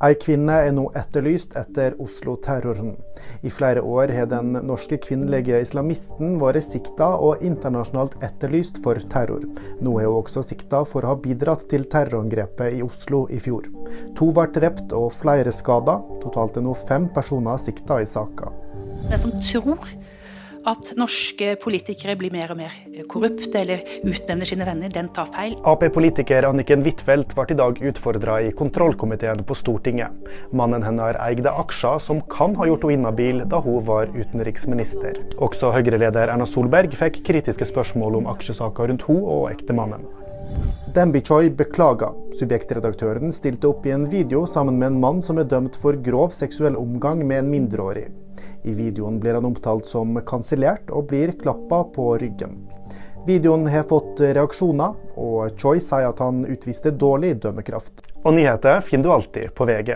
Ei kvinne er nå etterlyst etter Oslo-terroren. I flere år har den norske kvinnelige islamisten vært sikta og internasjonalt etterlyst for terror. Nå er hun også sikta for å ha bidratt til terrorangrepet i Oslo i fjor. To ble drept og flere skada. Totalt er nå fem personer sikta i saka. Den som tror at norske politikere blir mer og mer korrupte eller utnevner sine venner, den tar feil. Ap-politiker Anniken Huitfeldt ble i dag utfordra i kontrollkomiteen på Stortinget. Mannen hennes eide aksjer som kan ha gjort henne inhabil da hun var utenriksminister. Også Høyre-leder Erna Solberg fikk kritiske spørsmål om aksjesaker rundt henne og ektemannen. Dembi Choi beklager. Subjektredaktøren stilte opp i en video sammen med en mann som er dømt for grov seksuell omgang med en mindreårig. I videoen blir han omtalt som kansellert og blir klappa på ryggen. Videoen har fått reaksjoner, og Choi sier at han utviste dårlig dømmekraft. Og nyheter finner du alltid på VG.